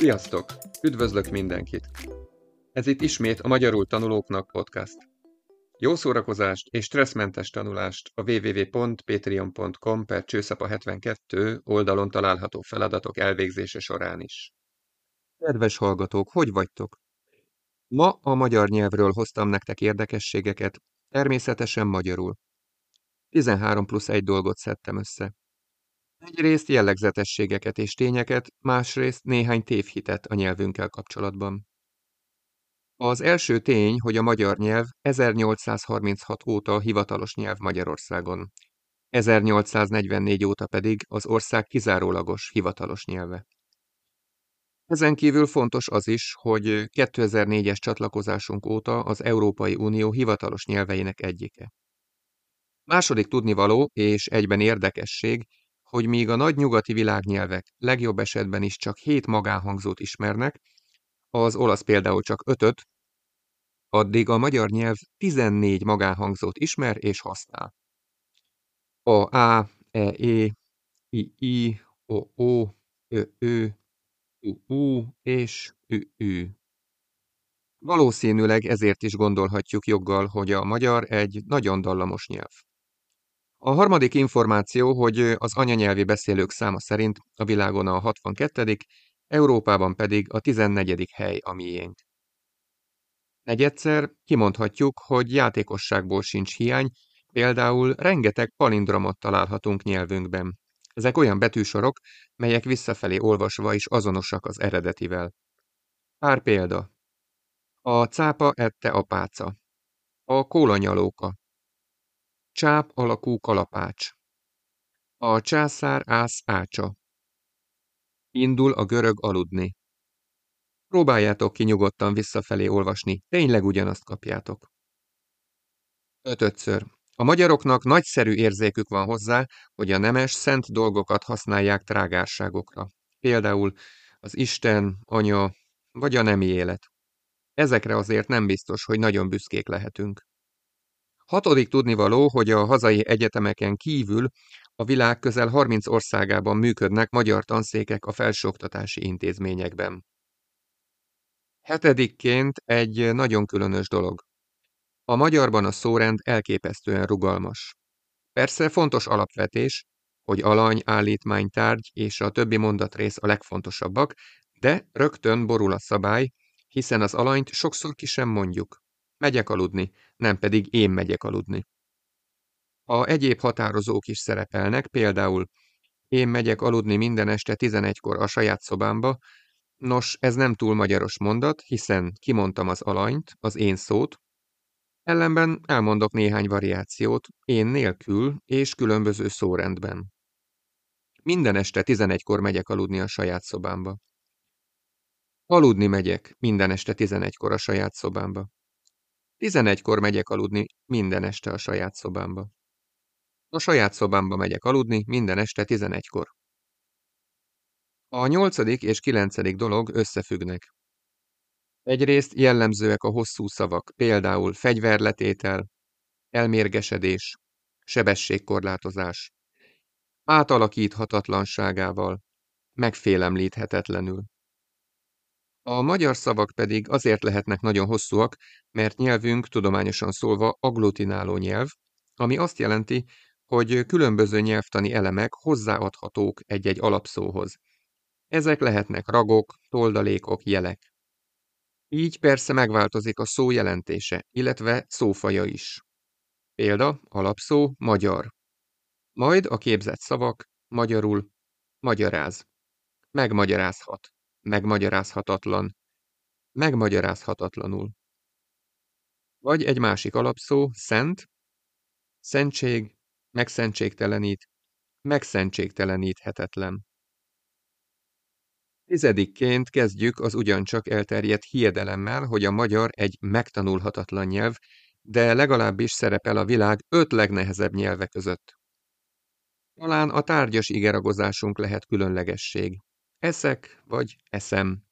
Sziasztok! Üdvözlök mindenkit! Ez itt ismét a Magyarul Tanulóknak podcast. Jó szórakozást és stresszmentes tanulást a www.patreon.com per csőszapa 72 oldalon található feladatok elvégzése során is. Kedves hallgatók, hogy vagytok? Ma a magyar nyelvről hoztam nektek érdekességeket, természetesen magyarul. 13 plusz egy dolgot szedtem össze. Egyrészt jellegzetességeket és tényeket, másrészt néhány tévhitet a nyelvünkkel kapcsolatban. Az első tény, hogy a magyar nyelv 1836 óta hivatalos nyelv Magyarországon. 1844 óta pedig az ország kizárólagos hivatalos nyelve. Ezen kívül fontos az is, hogy 2004-es csatlakozásunk óta az Európai Unió hivatalos nyelveinek egyike. Második tudnivaló és egyben érdekesség, hogy míg a nagy nyugati világnyelvek legjobb esetben is csak hét magánhangzót ismernek, az olasz például csak ötöt, addig a magyar nyelv 14 magánhangzót ismer és használ. A A, E, E, I, I, O, O, Ö, Ö, U, U és Ü, Ü. Valószínűleg ezért is gondolhatjuk joggal, hogy a magyar egy nagyon dallamos nyelv. A harmadik információ, hogy az anyanyelvi beszélők száma szerint a világon a 62 Európában pedig a 14. hely a miénk. Negyedszer kimondhatjuk, hogy játékosságból sincs hiány, például rengeteg palindromot találhatunk nyelvünkben. Ezek olyan betűsorok, melyek visszafelé olvasva is azonosak az eredetivel. Pár példa. A cápa ette a páca. A kólanyalóka. Csáp alakú kalapács. A császár ász ácsa. Indul a görög aludni. Próbáljátok ki nyugodtan visszafelé olvasni, tényleg ugyanazt kapjátok. Ötödször. A magyaroknak nagyszerű érzékük van hozzá, hogy a nemes, szent dolgokat használják trágárságokra. Például az Isten, anya, vagy a nemi élet. Ezekre azért nem biztos, hogy nagyon büszkék lehetünk. Hatodik tudnivaló, hogy a hazai egyetemeken kívül a világ közel 30 országában működnek magyar tanszékek a felsőoktatási intézményekben. Hetedikként egy nagyon különös dolog. A magyarban a szórend elképesztően rugalmas. Persze fontos alapvetés, hogy alany, állítmány, tárgy és a többi mondatrész a legfontosabbak, de rögtön borul a szabály, hiszen az alanyt sokszor ki sem mondjuk. Megyek aludni, nem pedig én megyek aludni. A egyéb határozók is szerepelnek, például én megyek aludni minden este 11-kor a saját szobámba, nos, ez nem túl magyaros mondat, hiszen kimondtam az alanyt, az én szót, ellenben elmondok néhány variációt, én nélkül és különböző szórendben. Minden este 11-kor megyek aludni a saját szobámba. Aludni megyek minden este 11-kor a saját szobámba. Tizenegykor megyek aludni minden este a saját szobámba. A saját szobámba megyek aludni minden este tizenegykor. A nyolcadik és kilencedik dolog összefüggnek. Egyrészt jellemzőek a hosszú szavak, például fegyverletétel, elmérgesedés, sebességkorlátozás, átalakíthatatlanságával, megfélemlíthetetlenül. A magyar szavak pedig azért lehetnek nagyon hosszúak, mert nyelvünk tudományosan szólva agglutináló nyelv, ami azt jelenti, hogy különböző nyelvtani elemek hozzáadhatók egy-egy alapszóhoz. Ezek lehetnek ragok, toldalékok, jelek. Így persze megváltozik a szó jelentése, illetve szófaja is. Példa, alapszó, magyar. Majd a képzett szavak, magyarul, magyaráz. Megmagyarázhat megmagyarázhatatlan, megmagyarázhatatlanul. Vagy egy másik alapszó, szent, szentség, megszentségtelenít, megszentségteleníthetetlen. Tizedikként kezdjük az ugyancsak elterjedt hiedelemmel, hogy a magyar egy megtanulhatatlan nyelv, de legalábbis szerepel a világ öt legnehezebb nyelve között. Talán a tárgyas igeragozásunk lehet különlegesség. Eszek vagy eszem.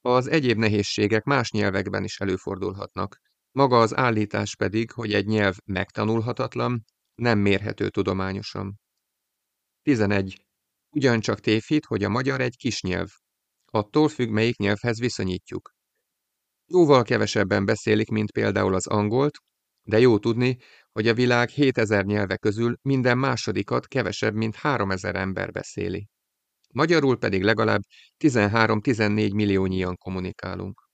Az egyéb nehézségek más nyelvekben is előfordulhatnak. Maga az állítás pedig, hogy egy nyelv megtanulhatatlan, nem mérhető tudományosan. 11. Ugyancsak tévhit, hogy a magyar egy kis nyelv. Attól függ, melyik nyelvhez viszonyítjuk. Jóval kevesebben beszélik, mint például az angolt, de jó tudni, hogy a világ 7000 nyelve közül minden másodikat kevesebb, mint 3000 ember beszéli. Magyarul pedig legalább 13-14 milliónyian kommunikálunk.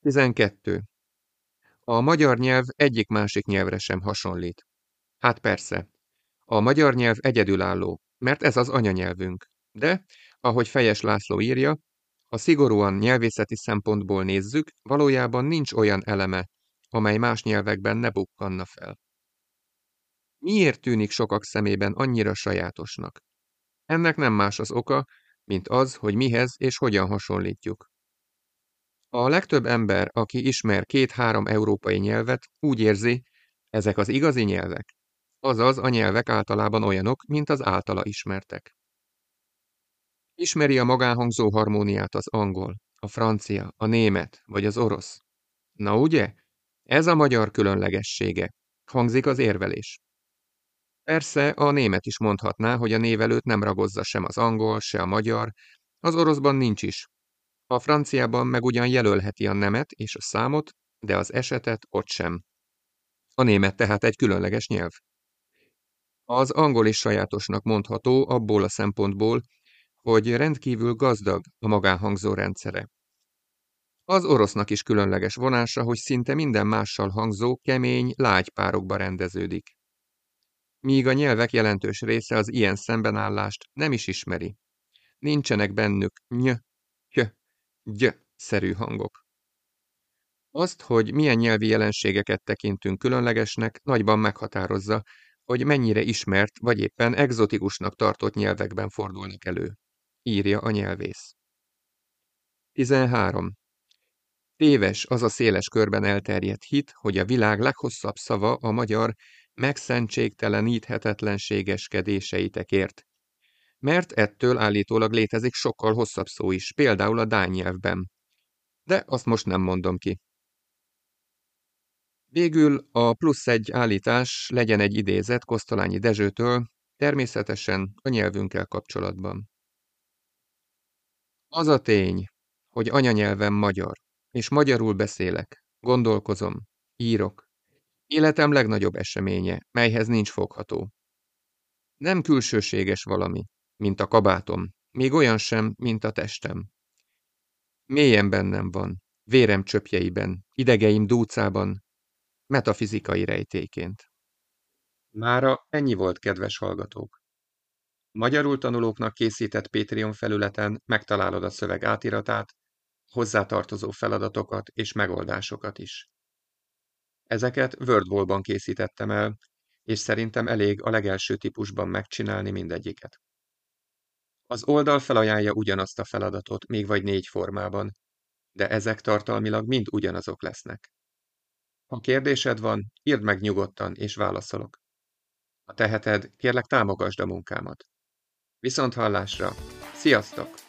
12. A magyar nyelv egyik másik nyelvre sem hasonlít. Hát persze, a magyar nyelv egyedülálló, mert ez az anyanyelvünk. De, ahogy Fejes László írja, ha szigorúan nyelvészeti szempontból nézzük, valójában nincs olyan eleme, amely más nyelvekben ne bukkanna fel. Miért tűnik sokak szemében annyira sajátosnak? Ennek nem más az oka, mint az, hogy mihez és hogyan hasonlítjuk. A legtöbb ember, aki ismer két-három európai nyelvet, úgy érzi, ezek az igazi nyelvek. Azaz a nyelvek általában olyanok, mint az általa ismertek. Ismeri a magánhangzó harmóniát az angol, a francia, a német vagy az orosz. Na ugye? Ez a magyar különlegessége. Hangzik az érvelés. Persze a német is mondhatná, hogy a névelőt nem ragozza sem az angol, se a magyar, az oroszban nincs is. A franciában meg ugyan jelölheti a nemet és a számot, de az esetet ott sem. A német tehát egy különleges nyelv. Az angol is sajátosnak mondható abból a szempontból, hogy rendkívül gazdag a magánhangzó rendszere. Az orosznak is különleges vonása, hogy szinte minden mással hangzó, kemény, lágy párokba rendeződik. Míg a nyelvek jelentős része az ilyen szembenállást nem is ismeri. Nincsenek bennük ny, ky, gy-szerű hangok. Azt, hogy milyen nyelvi jelenségeket tekintünk különlegesnek, nagyban meghatározza, hogy mennyire ismert vagy éppen egzotikusnak tartott nyelvekben fordulnak elő írja a nyelvész. 13. Téves az a széles körben elterjedt hit, hogy a világ leghosszabb szava a magyar megszentségteleníthetetlenségeskedéseitekért. Mert ettől állítólag létezik sokkal hosszabb szó is, például a dán nyelvben. De azt most nem mondom ki. Végül a plusz egy állítás legyen egy idézet Kosztolányi Dezsőtől, természetesen a nyelvünkkel kapcsolatban. Az a tény, hogy anyanyelvem magyar, és magyarul beszélek, gondolkozom, írok. Életem legnagyobb eseménye, melyhez nincs fogható. Nem külsőséges valami, mint a kabátom, még olyan sem, mint a testem. Mélyen bennem van, vérem csöpjeiben, idegeim dúcában, metafizikai rejtéként. Mára ennyi volt, kedves hallgatók. Magyarul tanulóknak készített Patreon felületen megtalálod a szöveg átiratát, hozzátartozó feladatokat és megoldásokat is. Ezeket WordWall-ban készítettem el, és szerintem elég a legelső típusban megcsinálni mindegyiket. Az oldal felajánlja ugyanazt a feladatot, még vagy négy formában, de ezek tartalmilag mind ugyanazok lesznek. Ha kérdésed van, írd meg nyugodtan, és válaszolok. Ha teheted, kérlek támogasd a munkámat. Viszont hallásra! Sziasztok!